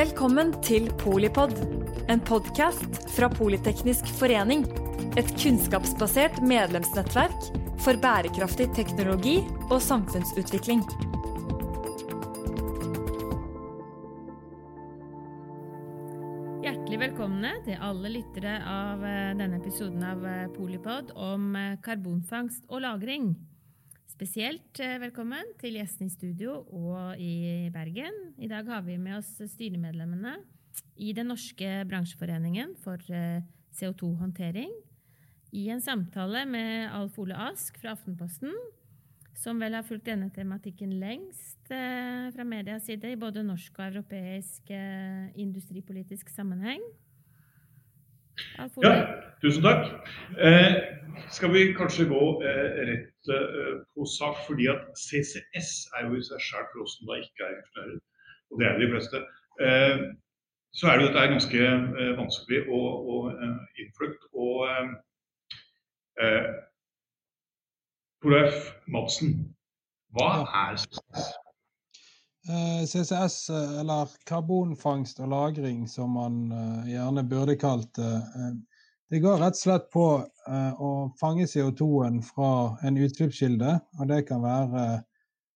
Velkommen til Polipod, en podkast fra Politeknisk forening. Et kunnskapsbasert medlemsnettverk for bærekraftig teknologi og samfunnsutvikling. Hjertelig velkomne til alle lyttere av eh, denne episoden av eh, Polipod om eh, karbonfangst og -lagring. Spesielt velkommen til gjestene i studio og i Bergen. I dag har vi med oss styremedlemmene i Den norske bransjeforeningen for CO2-håndtering. I en samtale med Alf Ole Ask fra Aftenposten, som vel har fulgt denne tematikken lengst eh, fra medias side i både norsk og europeisk eh, industripolitisk sammenheng. Alf Ole? Ja, tusen takk. Eh, skal vi kanskje gå eh, rett eh, på sak, fordi at CCS er jo i seg selv for oss som da ikke er ingeniører, og det er de fleste. Eh, så er det jo dette ganske vanskelig og, og innfløkt. og Eh, Torleif Madsen, hva er CCS? Eh, CCS, eller karbonfangst og -lagring, som man eh, gjerne burde kalt det, eh, det går rett og slett på å fange CO2-en fra en utslippskilde. Og det kan være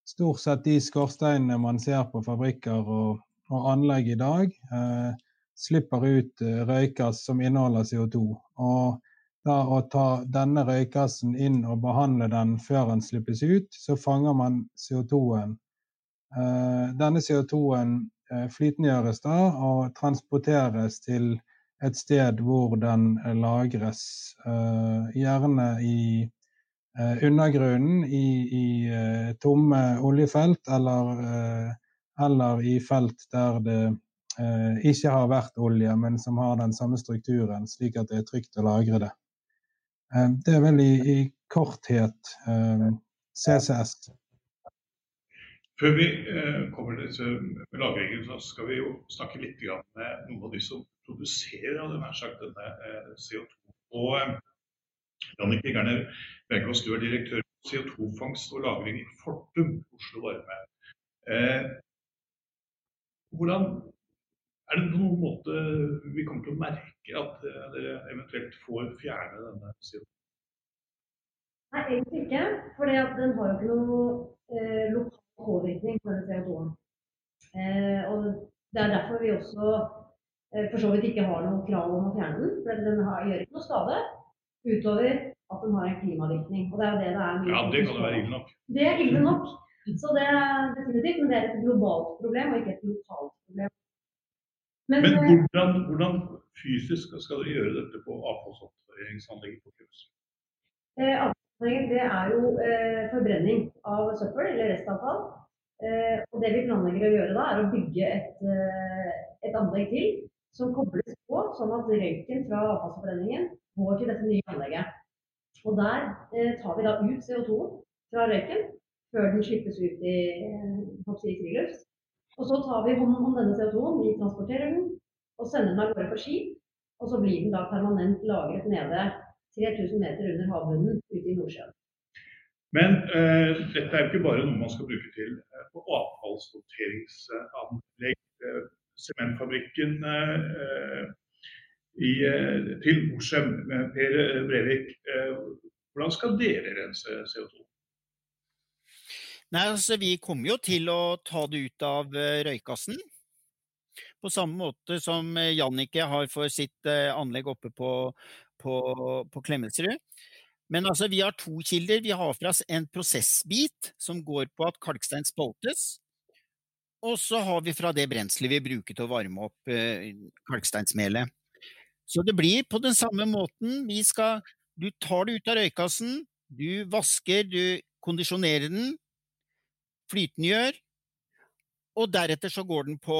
stort sett de skorsteinene man ser på fabrikker og, og anlegg i dag. slipper ut røykass som inneholder CO2. Og da å ta denne røykassen inn og behandle den før den slippes ut, så fanger man CO2-en. Eh, denne CO2-en eh, flytengjøres da og transporteres til et sted hvor den lagres. Eh, gjerne i undergrunnen, i, i tomme oljefelt, eller, eller, i felt der det ikke har vært olje, men som har den samme strukturen, slik at det er trygt å lagre det. Eh, det er vel i, i korthet eh, CCS. Før vi eh, kommer til lagringen, så skal vi jo snakke litt med noen av de som produserer sagt, denne CO2. Og Jannicke Gerner Bergås, du er direktør for CO2-fangst og -lagring i Fortum Oslo Varme. Eh, hvordan er det på noen måte vi kommer til å merke at eh, dere eventuelt får fjerne denne CO2? Nei, egentlig ikke. For den har jo ikke noe eh, lokal påvirkning på denne CO2-en. Eh, og det er derfor vi også eh, for så vidt ikke har noe krav om å fjerne den. For den har, gjør ikke noe skade utover at den har en klimavirkning. Og det er jo det det er. mye Ja, det kan jo være ille nok. Det er ille nok. Så det er definitivt, men det er et globalt problem og ikke et lokalt problem. Men, Men eh, hvordan, hvordan, fysisk skal dere gjøre dette på avfallsoppbevaringsanlegget på Kjøs? Eh, det er jo eh, forbrenning av søppel eller restavfall. Eh, og det vi planlegger å gjøre da, er å bygge et, eh, et anlegg til som kobles på, sånn at røyken fra avfallsforbrenningen går til dette nye anlegget. Og der eh, tar vi da ut CO2 fra røyken før den slippes ut i, i friluft. Og så tar vi hånd om denne CO2-en, vi transporterer den og sender den av gårde på skip. Og så blir den da permanent lagret nede 3000 meter under havbunnen ute i Nordsjøen. Men eh, dette er jo ikke bare noe man skal bruke til eh, avfallshåndteringsanlegg. Uh, sementfabrikken til til med Per Brevik, hvordan skal dere rense CO2? Nei, altså vi kommer jo til å ta det ut av eh, røykassen. På samme måte som eh, Jannicke har for sitt eh, anlegg oppe på, på, på Klemetsrud. Men altså, vi har to kilder. Vi har fra en prosessbit som går på at kalkstein spaltes. Og så har vi fra det brenselet vi bruker til å varme opp eh, kalksteinsmelet. Så det blir på den samme måten. Skal, du tar det ut av røykassen, du vasker, du kondisjonerer den, flytengjør, og deretter så går den på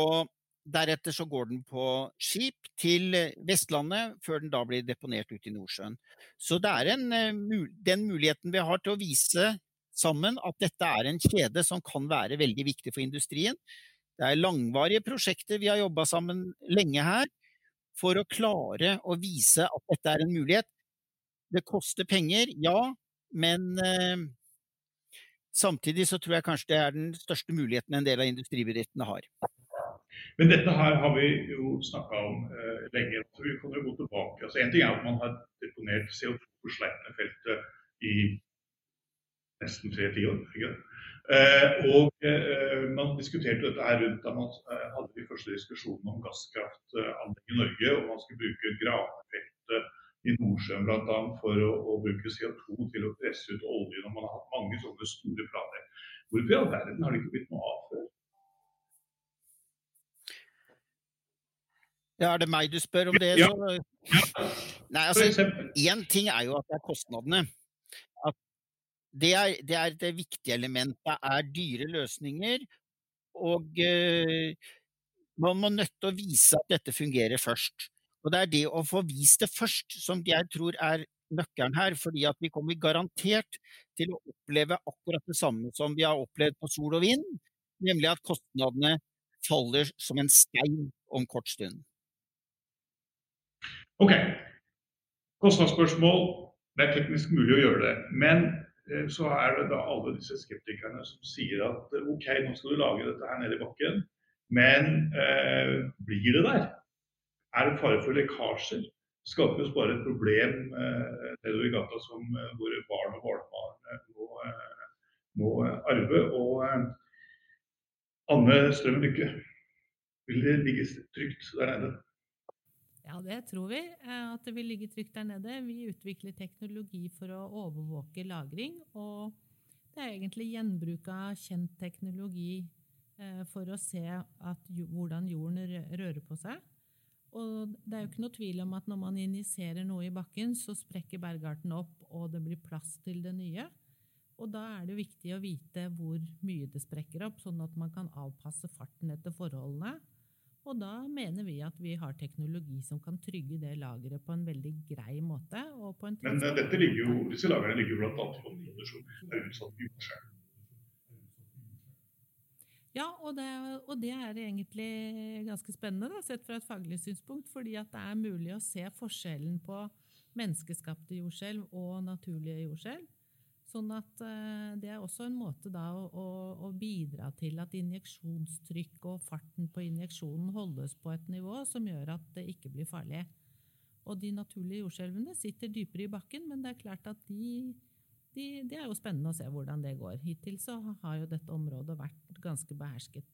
Deretter så går den på skip til Vestlandet, før den da blir deponert ut i Nordsjøen. Så det er en, eh, den muligheten vi har til å vise sammen at dette er en kjede som kan være veldig viktig for industrien. Det er langvarige prosjekter vi har jobba sammen lenge her for å klare å vise at dette er en mulighet. Det koster penger, ja, men eh, Samtidig så tror jeg kanskje det er den største muligheten en del av industribedriftene har. Men dette her har vi jo snakka om eh, lenge. så Vi kan jo gå tilbake. Altså, en ting er at man har deponert CO2 på Sleipner-feltet i nesten tre tiår. Eh, og eh, Man diskuterte dette her rundt da man eh, hadde de første diskusjonene om gasskraftanlegg i Norge. og Man skulle bruke Granefeltet i Nordsjøen bl.a. for å, å, bruke CO2 til å presse ut olje når man har hatt mange sånne store planer. Hvorfor i all verden har det ikke blitt noe av før? Ja, er det meg du spør om det? Ja. Nei, altså, Én ting er jo at det er kostnadene. At det, er, det er et viktig element. Det er dyre løsninger. Og uh, man må nødt til å vise at dette fungerer først. Og det er det å få vist det først som jeg tror er nøkkelen her. fordi at vi kommer garantert til å oppleve akkurat det samme som vi har opplevd på sol og vind. Nemlig at kostnadene faller som en stein om kort stund. Ok, kostnadsspørsmål. Det er teknisk mulig å gjøre det. Men eh, så er det da alle disse skeptikerne som sier at eh, ok, nå skal du lage dette her nede i bakken, men eh, blir det der? Er det fare for lekkasjer? Skapes bare et problem eh, nedover i gata som eh, våre barn og barnebarn eh, må, må, arve. Og Anne Strøm Lykke, vil det ligge trygt der nede? Ja, det tror vi. Eh, at det vil ligge trygt der nede. Vi utvikler teknologi for å overvåke lagring. Og det er egentlig gjenbruk av kjent teknologi eh, for å se hvordan jorden rører på seg. Og det er jo ikke noe tvil om at når man injiserer noe i bakken, så sprekker bergarten opp, og det blir plass til det nye. Og da er det viktig å vite hvor mye det sprekker opp, sånn at man kan avpasse farten etter forholdene. Og da mener vi at vi har teknologi som kan trygge det lageret på en veldig grei måte. Men dette ligger jo, disse lagrene ligger jo bl.a. i områder som er utsatt for jordskjelv. Ja, og det, og det, er egentlig ganske spennende, da, sett fra et faglig synspunkt. Fordi at det er mulig å se forskjellen på menneskeskapte jordskjelv og naturlige jordskjelv. Sånn at uh, det er også en måte da å, å, å, bidra til at injeksjonstrykk og farten på injeksjonen holdes på et nivå som gjør at det ikke blir farlig. Og de naturlige jordskjelvene sitter dypere i bakken, men det er klart at de, de, er jo spennende å se hvordan det går. Hittil så har jo dette området vært ganske behersket.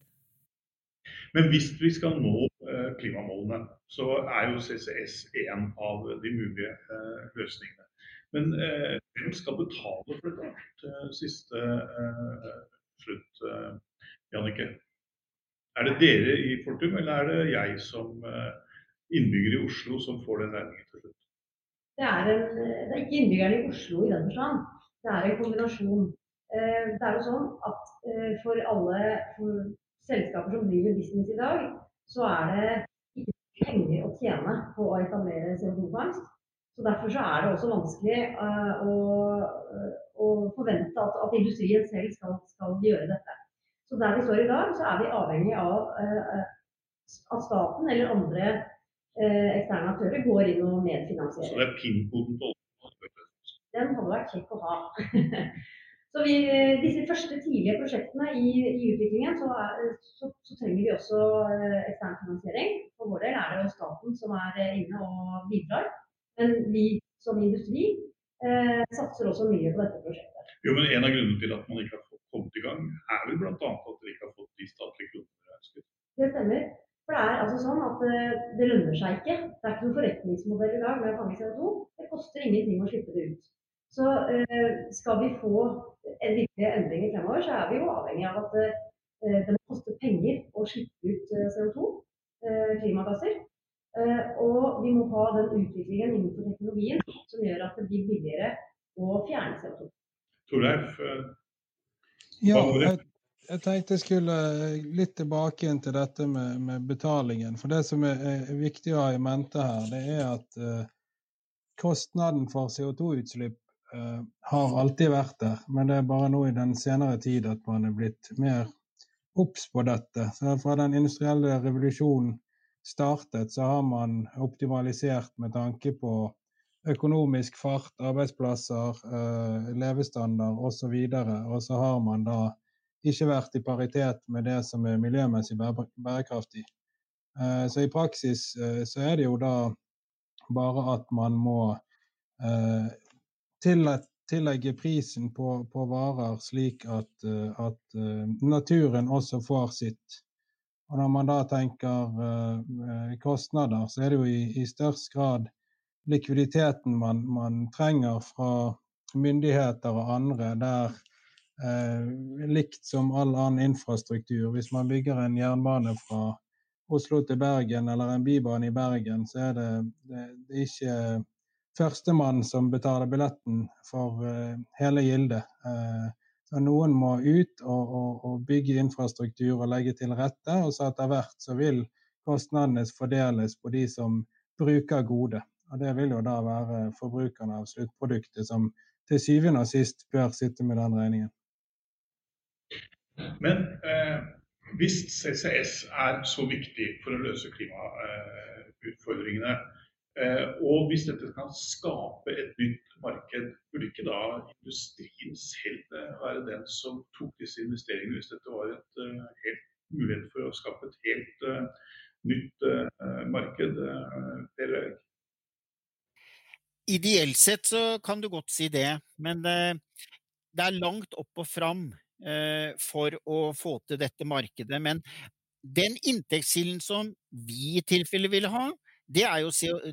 Men hvis vi skal nå uh, klimamålene, så er jo CCS en av de mulige uh, løsningene. Men eh, skal betale for dette eh, siste eh, slutt, eh, Jannicke? Er det dere i Fortum, eller er det jeg som eh, innbygger i Oslo som får den regningen til slutt? Det er, en, det er ikke innbyggerne i Oslo i den forstand. Det er en kombinasjon. Eh, det er jo sånn at eh, for alle for selskaper som driver business i dag, så er det ikke penger å tjene på å etablere CO2-fangst. Så Derfor så er det også vanskelig uh, å, uh, å, forvente at, at, industrien selv skal, skal, gjøre dette. Så Der vi står i dag, så er vi avhengig av uh, at staten eller andre eksterne aktører går inn og medfinansierer. Så det er PIN-koden på Den hadde vært kjekk å ha. så vi, disse første tidlige prosjektene i, i utviklingen, så, er, så, så, trenger vi også ekstern finansiering. For vår del er det jo staten som er inne og bidrar. Men vi som industri eh, satser også mye på dette prosjektet. Jo, men En av grunnene til at man ikke har fått kommet i gang, er vel bl.a. at dere ikke har fått de statlige kronene ønsket? Det stemmer. For det er altså sånn at eh, det lønner seg ikke. Det er ikke noen forretningsmodell i dag med å fange CO2. Det koster ingenting å slippe det ut. Så eh, skal vi få en virkelige endringer fremover, så er vi jo avhengig av at eh, det må koste penger å slippe ut eh, CO2, eh, klimagasser. Eh, og vi må ha den utviklingen innenfor teknologien som gjør at det blir billigere å fjerne CO2. Torleif? Eh, ja, jeg, jeg, tenkte jeg skulle litt tilbake igjen til dette med, med betalingen. For det som er, er, viktig å ha i mente her, det er at uh, kostnaden for CO2-utslipp uh, har alltid vært der. Men det er bare nå i den senere tid at man er blitt mer obs på dette. Så fra den industrielle revolusjonen startet, så har man optimalisert med tanke på økonomisk fart, arbeidsplasser, eh, levestandard osv. Og, og så har man da ikke vært i paritet med det som er miljømessig bærekraftig. Eh, så i praksis eh, så er det jo da bare at man må tillegge prisen på, på varer slik at, at, naturen også får sitt. Og når man da tenker kostnader, så er det jo i, i størst grad likviditeten man, man trenger fra myndigheter og andre der eh, likt som all annen infrastruktur. Hvis man bygger en jernbane fra Oslo til Bergen eller en bybane i Bergen, så er det, det, det er ikke førstemann som betaler billetten for eh, hele gildet. Eh, så noen må ut og, og, og, bygge infrastruktur og legge til rette, og så etter hvert så vil kostnadene fordeles på de som bruker godet. Og det vil jo da være forbrukerne av sluttproduktet som til syvende og sist bør sitte med den regningen. Men eh, hvis CCS er så viktig for å løse klimautfordringene, og hvis dette kan skape et nytt marked, burde ikke da industrien selv eh, være den som tok disse investeringene, hvis dette var et uh, helt mulighet for å skape et helt nytt marked? Per Ideelt sett så kan du godt si det, men det er langt opp og fram Eh, for å få til dette markedet. Men den inntektskilden som vi i tilfelle vil ha, det er jo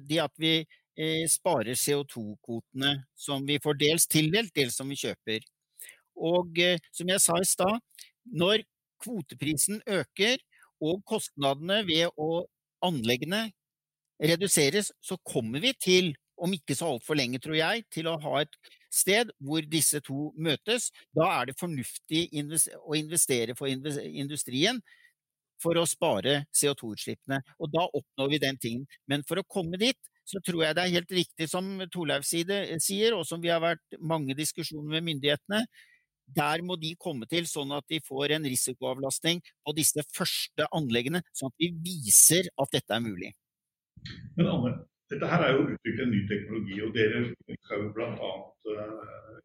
det at vi eh, sparer CO2-kvotene som vi får dels tildelt, dels som vi kjøper. Og eh, som jeg sa i stad, når kvoteprisen øker og kostnadene ved å anleggene reduseres, så kommer vi til om ikke så altfor lenge, tror jeg, til å ha et sted hvor disse to møtes. Da er det fornuftig å investere for industrien for å spare CO2-utslippene. Og da oppnår vi den tingen. Men for å komme dit, så tror jeg det er helt riktig som Torleif sier, og som vi har vært mange diskusjoner med myndighetene. Der må de komme til, sånn at de får en risikoavlastning på disse første anleggene, sånn at vi viser at dette er mulig. Men Anne, dette her er jo utviklet en ny teknologi, og dere skal jo bl.a. Uh,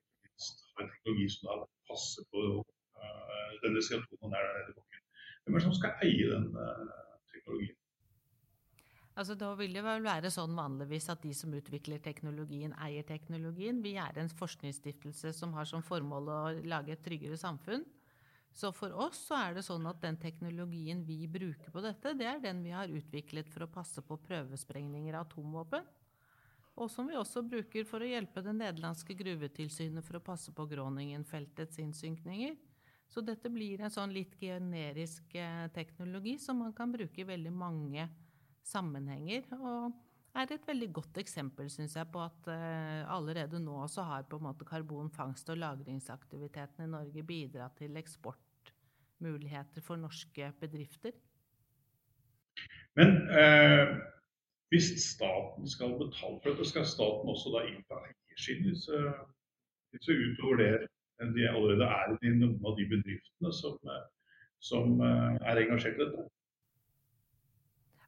ha en teknologi som passer på uh, denne CO2-en er der nede i bakken. Hvem er det som skal eie den uh, teknologien? Altså, da vil det vel være sånn vanligvis at de som utvikler teknologien, eier teknologien. Vi er en forskningsstiftelse som har som formål å lage et tryggere samfunn. Så for oss så er det sånn at den teknologien vi bruker på dette, det er den vi har utviklet for å passe på prøvesprengninger av atomvåpen. Og som vi også bruker for å hjelpe det nederlandske gruvetilsynet for å passe på Groningen-feltets innsynkninger. Så dette blir en sånn litt generisk eh, teknologi som man kan bruke i veldig mange sammenhenger. Og er et veldig godt eksempel, syns jeg, på at uh, allerede nå så har på en måte karbonfangst- og lagringsaktiviteten i Norge bidratt til eksportmuligheter for norske bedrifter. Men eh, hvis staten skal betale for dette, skal staten også da innta eiersiden hvis utover det de allerede er i noen av de bedriftene som, som uh, er engasjert i dette?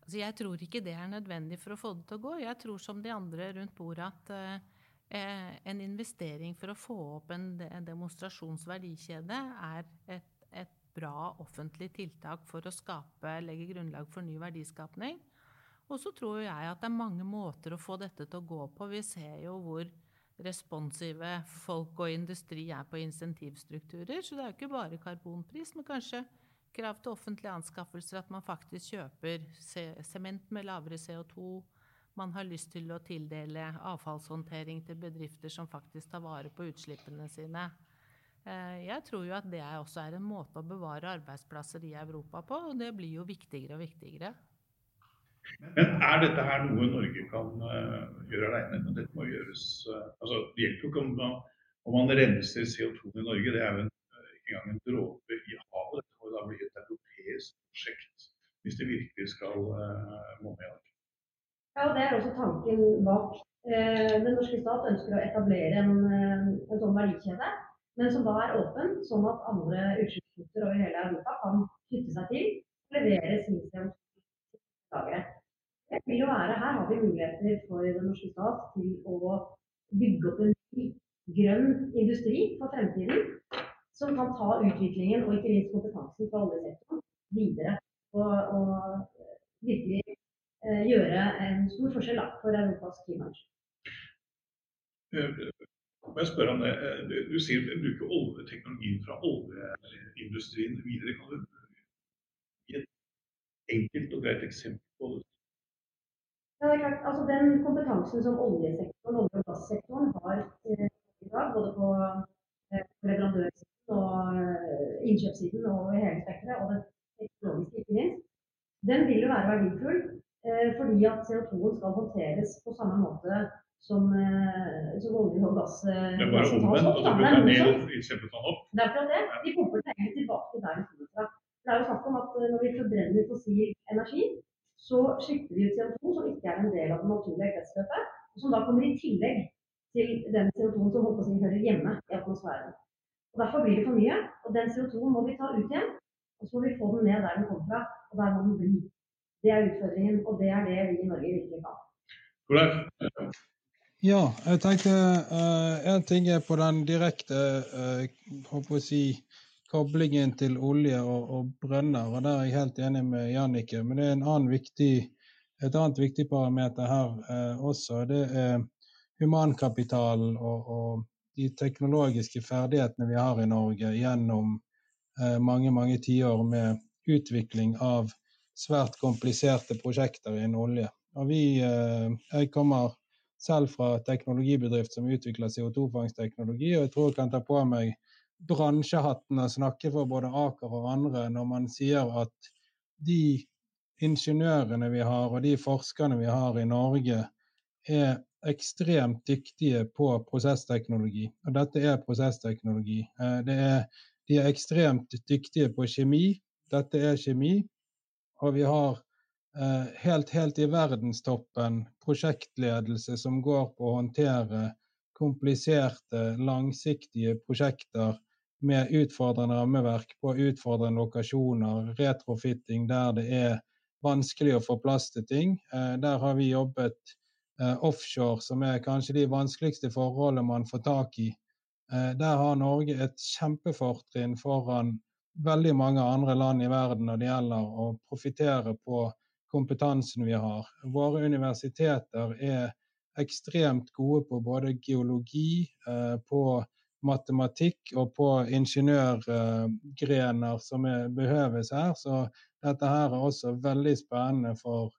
Altså, jeg tror ikke det er nødvendig for å få det til å gå. Jeg tror som de andre rundt bordet at eh, en investering for å få opp en demonstrasjonsverdikjede er et, et, bra offentlig tiltak for å skape, legge grunnlag for ny verdiskapning. Og så tror jeg at det er mange måter å få dette til å gå på. Vi ser jo hvor responsive folk og industri er på insentivstrukturer. Så det er jo ikke bare karbonpris, men kanskje krav til offentlige anskaffelser at man faktisk kjøper sement med lavere CO2. Man har lyst til å tildele avfallshåndtering til bedrifter som faktisk tar vare på utslippene sine. Eh, jeg tror jo at det også er en måte å bevare arbeidsplasser i Europa på, og det blir jo viktigere og viktigere. Men er dette her noe Norge kan uh, gjøre alene? Dette må uh, altså, Det hjelper jo ikke om, om man renser CO2 i Norge, det er jo en, ikke engang en dråpe i havet da bli et europeisk prosjekt hvis det virkelig skal monne i dag. Ja, Det er også tanken bak. Eh, den norske stat ønsker å etablere en, eh, en sånn verdikjede, men som da er åpen, sånn at andre utslippspunkter over hele Europa kan knytte seg til og levere sin CO2-lagre. Vil jo være, Her har vi muligheter for den norske stat til å bygge opp en ny grønn industri for fremtiden som kan ta utviklingen og ikke minst kompetansen fra oljesektoren videre. Og, og virkelig eh, gjøre en stor forskjell for Europas klimagasj. Må jeg spørre om det? Du sier du bruker oljeteknologien fra oljeindustrien videre. Kan du gi et enkelt og greit eksempel på det? Ja, det er klart. Altså, den kompetansen som oljesektoren, olje- og gassektoren har eh, i dag, både på, eh, leverandørsiden og eh, innkjøpssiden og i hele spekteret, og det teknologiske ikke minst, den vil jo være verdifull eh, fordi at CO2-en skal håndteres på samme måte som, som olje og gass. Det er bare omvendt. Og du Det er bruker ned ta den opp. Det er akkurat det. Vi pumper det egentlig tilbake til der det kommer fra. Det er jo snakk om at når vi forbrenner fossil energi, så slipper vi ut CO2 som ikke er en del av det naturlige kretsløpet, og som da kommer i tillegg til den CO2-en som holdt på å si hører hjemme i atmosfæren. Og Derfor blir det for mye, og den CO2-en må vi ta ut igjen. Og så må vi få den ned der den kommer fra, og der må den bli. Det er utfordringen, og det er det vi i Norge virkelig kan. Ja, jeg tenkte én en ting er på den direkte uh, si, koblingen til olje og, og brønner, og der er jeg helt enig med Jannicke. Men det er en annen viktig, et annet viktig parameter her eh, også. Det er humankapitalen og, og de teknologiske ferdighetene vi har i Norge gjennom eh, mange, mange tiår med utvikling av svært kompliserte prosjekter innen olje. Og vi, eh, jeg kommer selv fra teknologibedrift som utvikler CO2-fangstteknologi, og jeg tror jeg kan ta på meg bransjehatten og snakke for både Aker og andre når man sier at de ingeniørene vi har og de forskerne vi har i Norge, er ekstremt dyktige på prosessteknologi. Og dette er prosessteknologi. Eh, Det er, de er ekstremt dyktige på kjemi. Dette er kjemi. Og vi har eh, helt, helt i verdenstoppen prosjektledelse som går på å håndtere kompliserte, langsiktige prosjekter med utfordrende rammeverk på utfordrende lokasjoner, retrofitting der det er vanskelig å få plass til ting. Eh, Der har vi jobbet eh, offshore, som er kanskje de vanskeligste forholdene man får tak i. Eh, Der har Norge et kjempefortrinn foran veldig mange andre land i verden når det gjelder å profitere på kompetansen vi har. Våre universiteter er ekstremt gode på både geologi, på matematikk og på ingeniørgrener som behøves her. Så dette her er også veldig spennende for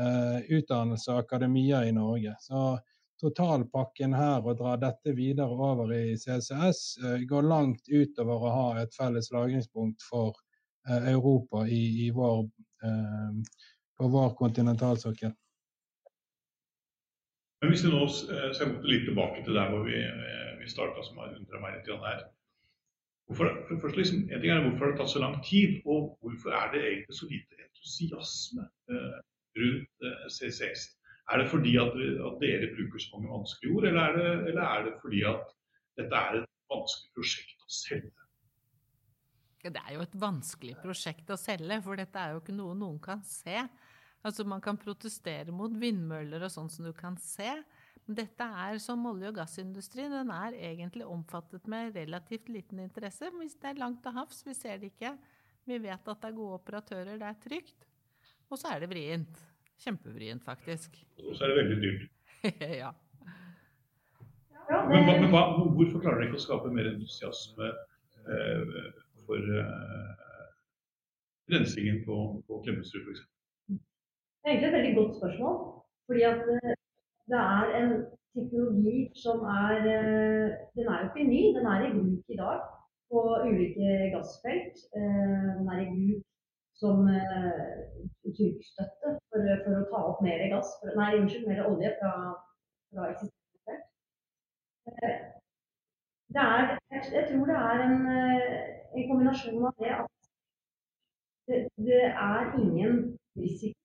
eh, utdannelse og akademia i Norge. Så totalpakken her, å dra dette videre over i CCS, eh, går langt utover å ha et felles lagringspunkt for eh, Europa i, i vår, eh, på vår kontinentalsokkel. Men hvis vi nå eh, skal gå litt tilbake til der hvor vi, vi starta, som har undra meg litt her. Hvorfor, for det liksom, en ting er hvorfor det har tatt så lang tid, og hvorfor er det egentlig så lite entusiasme eh, rundt eh, CCX? Er det fordi at, at, dere bruker så mange vanskelige ord, eller er, det, eller er det fordi at dette er et vanskelig prosjekt å selge? Det er jo et vanskelig prosjekt å selge, for dette er jo ikke noe noen kan se. Altså Man kan protestere mot vindmøller og sånn som du kan se. Men dette er som olje- og gassindustrien. Den er egentlig omfattet med relativt liten interesse. Hvis det er langt til havs, vi ser det ikke. Vi vet at det er gode operatører, det er trygt. Og så er det vrient. Kjempevrient, faktisk. Og så er det veldig dyrt. ja. Ja, Men, men hva, hvorfor klarer dere ikke å skape mer entusiasme eh, for eh, rensingen på, på Klemetsrud f.eks.? Det er egentlig et veldig godt spørsmål. Fordi at eh, det er en teknologi som er eh, Den er jo ikke ny, den er i bruk i dag på ulike gassfelt. Eh, Den er i bruk som eh, trykkstøtte for, for å ta opp mer gass, nei, unnskyld, mer olje fra, fra eksisterende felt. Det er, jeg, tror det er en, en kombinasjon av det at det, det er ingen risiko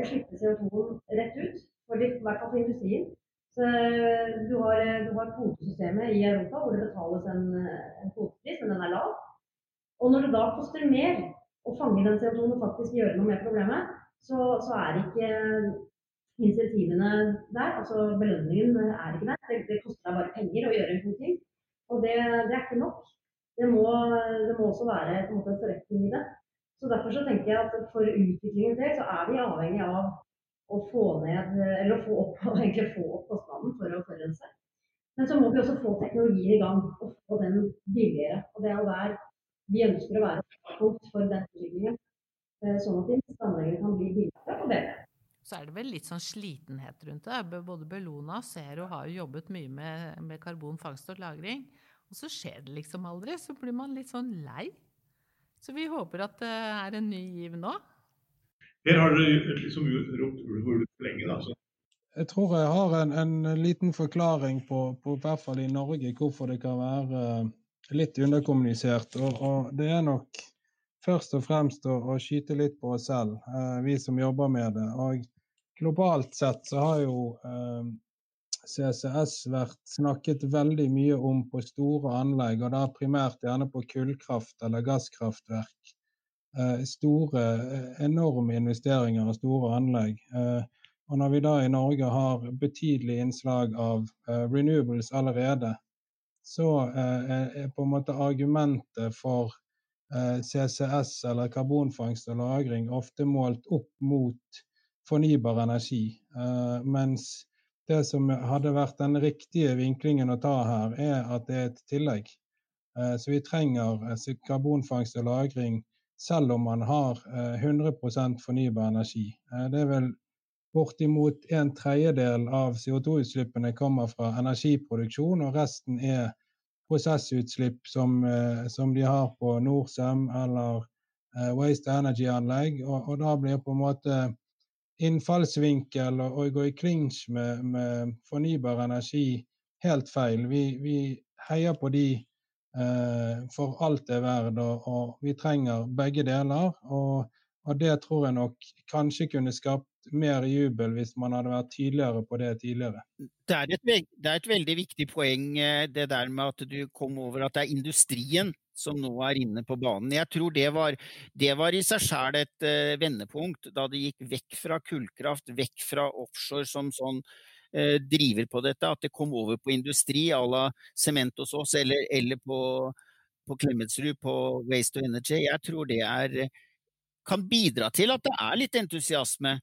å slippe CO2 rett ut, for det, i hvert fall for industrien. Så du har, du har kvotesystemet i Europa hvor det betales en, en kvotepris, men den er lav. Og når det da koster mer å fange den CO2-en og faktisk gjøre noe med problemet, så, så er ikke insentivene der. Altså belønningen er ikke der. Det, det koster deg bare penger å gjøre en god ting. Og det, det er ikke nok. Det må, det må også være en måte en forretning i det. Så Derfor så tenker jeg at for utviklingens del så er vi avhengig av å få ned, eller å få opp, egentlig få opp kostnaden for å forurense. Men så må vi også få teknologien i gang og få den billigere. Og det er jo der vi ønsker å være punkt for den utviklingen. Eh, sånn at anleggene kan bli billigere og bedre. Så er det vel litt sånn slitenhet rundt det. Både Bellona og Zero har jo jobbet mye med, med karbonfangst og -lagring. Og så skjer det liksom aldri. Så blir man litt sånn lei. Så vi håper at det er en ny giv nå. Her har dere liksom ropt ulv og ulv lenge, da. Så. Jeg tror jeg har en, en liten forklaring på, på, i hvert fall i Norge, hvorfor det kan være litt underkommunisert. Og, og det er nok først og fremst å, å skyte litt på oss selv, eh, vi som jobber med det. Og globalt sett så har jo eh, CCS vært snakket veldig mye om på store anlegg, og da primært gjerne på kullkraft eller gasskraftverk. Eh, store, eh, enorme investeringer og store anlegg. Eh, og når vi da i Norge har betydelig innslag av renewables allerede, så er på en måte argumentet for CCS eller karbonfangst og -lagring ofte målt opp mot fornybar energi. Mens det som hadde vært den riktige vinklingen å ta her, er at det er et tillegg. Så vi trenger karbonfangst og -lagring selv om man har 100% fornybar energi. Det er vel bortimot en tredjedel av CO2-utslippene kommer fra energiproduksjon, og resten er prosessutslipp som, eh, som de har på Norcem eller eh, Waste Energy-anlegg. Og, og, da blir på en måte innfallsvinkel og, gå i klinsj med, med, fornybar energi helt feil. Vi, vi heier på de eh, for alt det er verdt, og, vi trenger begge deler. Og, og det tror jeg nok kanskje kunne skapt mer jubel hvis man hadde vært tydeligere på det tidligere. Det er et, det er et veldig viktig poeng eh, det der med at du kom over at det er industrien som nå er inne på banen. Jeg tror det var, det var i seg sjøl et uh, vendepunkt, da det gikk vekk fra kullkraft, vekk fra offshore som sånn driver på dette, at det kom over på industri à la sement hos oss, eller, eller på, på Klemetsrud, på Waste to Energy. Jeg tror det er kan bidra til at det er litt entusiasme.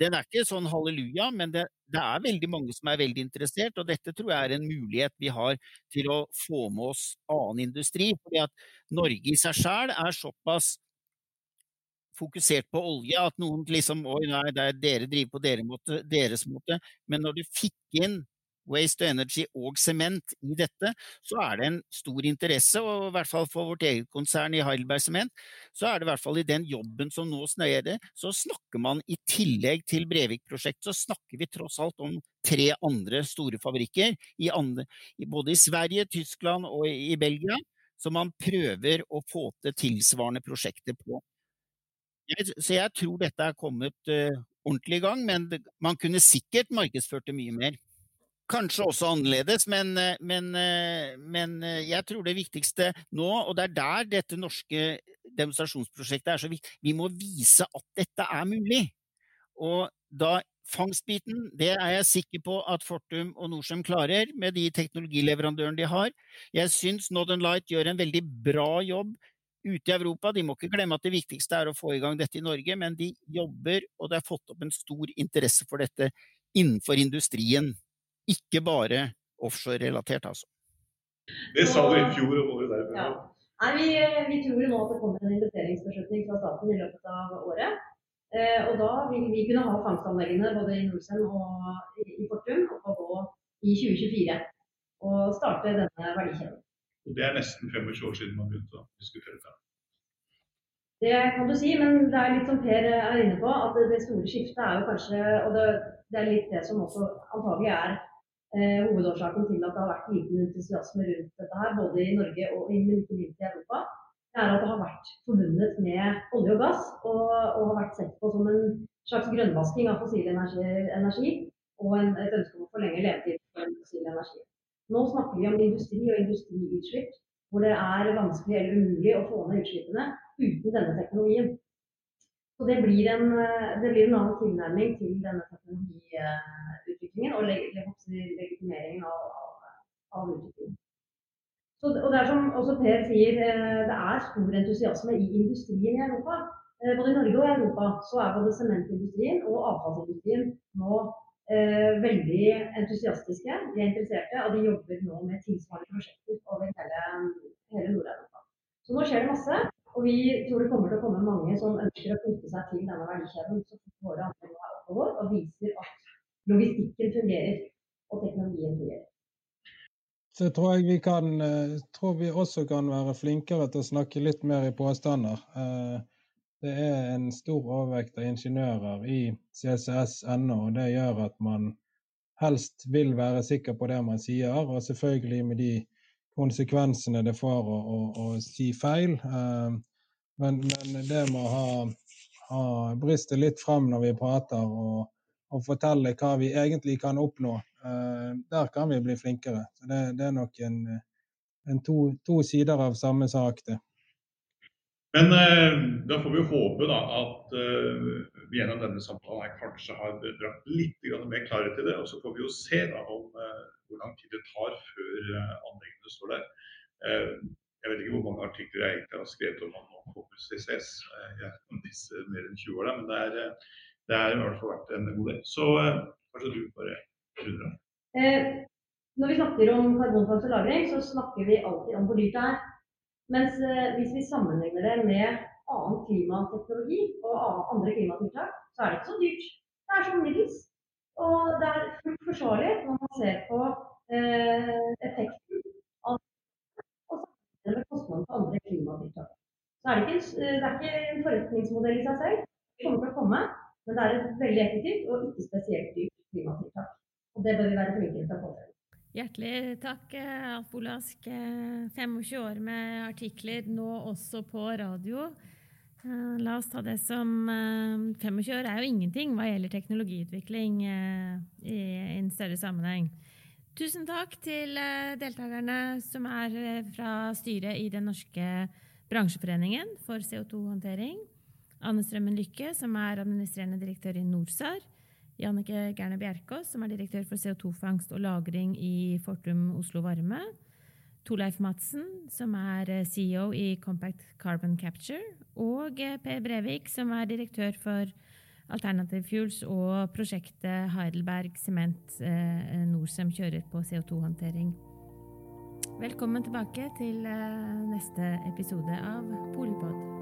Den er ikke sånn halleluja, men det, det, er veldig mange som er veldig interessert. Og dette tror jeg er en mulighet vi har til å få med oss annen industri. fordi at Norge i seg sjøl er såpass fokusert på olje at noen liksom Oi, nei, det er dere driver på deres måte, deres måte. Men når du fikk inn Waste Energy og sement i dette, så er det en stor interesse. Og i hvert fall for vårt eget konsern i Heidelberg Sement, så er det i hvert fall i den jobben som nå snører, så snakker man i tillegg til Brevik-prosjektet, så snakker vi tross alt om tre andre store fabrikker, i andre, både i Sverige, Tyskland og i Belgia, som man prøver å få til tilsvarende prosjekter på. Så jeg tror dette er kommet uh, ordentlig i gang, men man kunne sikkert markedsført det mye mer kanskje også annerledes, men, eh, men, eh, men, jeg tror det viktigste nå, og det er der dette norske demonstrasjonsprosjektet er så viktig, vi må vise at dette er mulig. Og da fangstbiten, det er jeg sikker på at Fortum og Norcem klarer med de teknologileverandørene de har. Jeg syns Northern Light gjør en veldig bra jobb ute i Europa. De må ikke glemme at det viktigste er å få i gang dette i Norge, men de jobber, og det er fått opp en stor interesse for dette innenfor industrien. Ikke bare offshore-relatert, altså. Det sa du i fjor og året der. Ja. Nei, vi, vi, tror nå at det kommer en investeringsbeslutning fra staten i løpet av året. Eh, og da vil vi kunne ha fangstanleggene både i Norcem og i, Fortum oppe å gå i 2024. Og starte denne verdikjeden. Og det er nesten 25 år siden man begynte å diskutere det. Det kan du si, men det er litt som Per er inne på, at det store skiftet er jo kanskje Og det, det er litt det som også antagelig er eh, hovedårsaken til at det har vært liten entusiasme rundt dette her, både i Norge og i, i Europa, det er at det har vært forbundet med olje og gass, og, og har vært sett på som en slags grønnvasking av fossil energi, energi og en, et ønske om å forlenge levetiden for fossil energi. Nå snakker vi om industri og industriutslipp, hvor det er vanskelig eller umulig å få ned utslippene uten denne teknologien. Så det blir, en, det blir en annen tilnærming til denne teknologiutviklingen og legitimeringen av, av, av utviklingen. Så, og det er som også Per sier, eh, det er stor entusiasme i industrien i Europa. Eh, både i Norge og i Europa så er både sementindustrien og avfallsindustrien nå eh, veldig entusiastiske. De er interesserte, og de jobber nå med tilsvarende prosjekter over hele, hele Nord-Europa. Så nå skjer det masse. Og vi tror det kommer til å komme mange som ønsker å knytte seg til denne verdikjeden som våre anlegg er oppover, og viser at logistikken fungerer og teknologien fungerer. Så tror jeg vi kan, eh, tror vi også kan være flinkere til å snakke litt mer i påstander. Det er en stor overvekt av ingeniører i CCS ennå, og det gjør at man helst vil være sikker på det man sier, og selvfølgelig med de konsekvensene det får å, å, å si feil. Eh, men, men, det med å ha, ha briste litt frem når vi prater, og, og fortelle hva vi egentlig kan oppnå, Eh, der kan vi bli flinkere. Så det, det er nok en, en to, to, sider av samme sak, det. Men eh, da får vi håpe da, at eh, vi gjennom denne samtalen kanskje har dratt litt mer klarhet i det. Og så får vi jo se da, om eh, hvor lang tid det tar før anleggene står der. Jeg vet ikke hvor mange artikler jeg egentlig har skrevet om nå kommer CCS gjennom disse mer enn 20 årene, men det er, det er i hvert fall vært en god del. Så kanskje du bare Eh, når vi snakker om karbonfangst og -lagring, så snakker vi alltid om hvor dyrt det er. Mens eh, hvis vi sammenligner det med annen klimateknologi og andre klimatiltak, så er det ikke så dyrt. Det er sånn middels. Og det er fullt forsvarlig når man ser på eh, effekten av og med kostnaden på andre klimatiltak. Så er det, ikke, eh, det er ikke en forretningsmodell i seg selv. Det kommer til å komme, men det er et veldig effektivt og ikke spesielt dyrt klimatiltak. Og det bør vi være flinke til å få til. Hjertelig takk, Alf Olask. 25 år med artikler, nå også på radio. Eh, la oss ta det som 25 eh, år er jo ingenting hva gjelder teknologiutvikling eh, i en større sammenheng. Tusen takk til deltakerne som er fra styret i Den norske bransjeforeningen for CO2-håndtering. Anne Strømmen Lykke, som er administrerende direktør i NorSAR. Jannike Gerne Bjerkås, som er direktør for CO2-fangst og -lagring i Fortum Oslo Varme. Torleif Madsen, som er eh, CEO i Compact Carbon Capture. Og eh, Per Brevik, som er direktør for Alternative Fuels og prosjektet Heidelberg Sement eh, Norcem kjører på CO2-håndtering. Velkommen tilbake til neste episode av Polipod.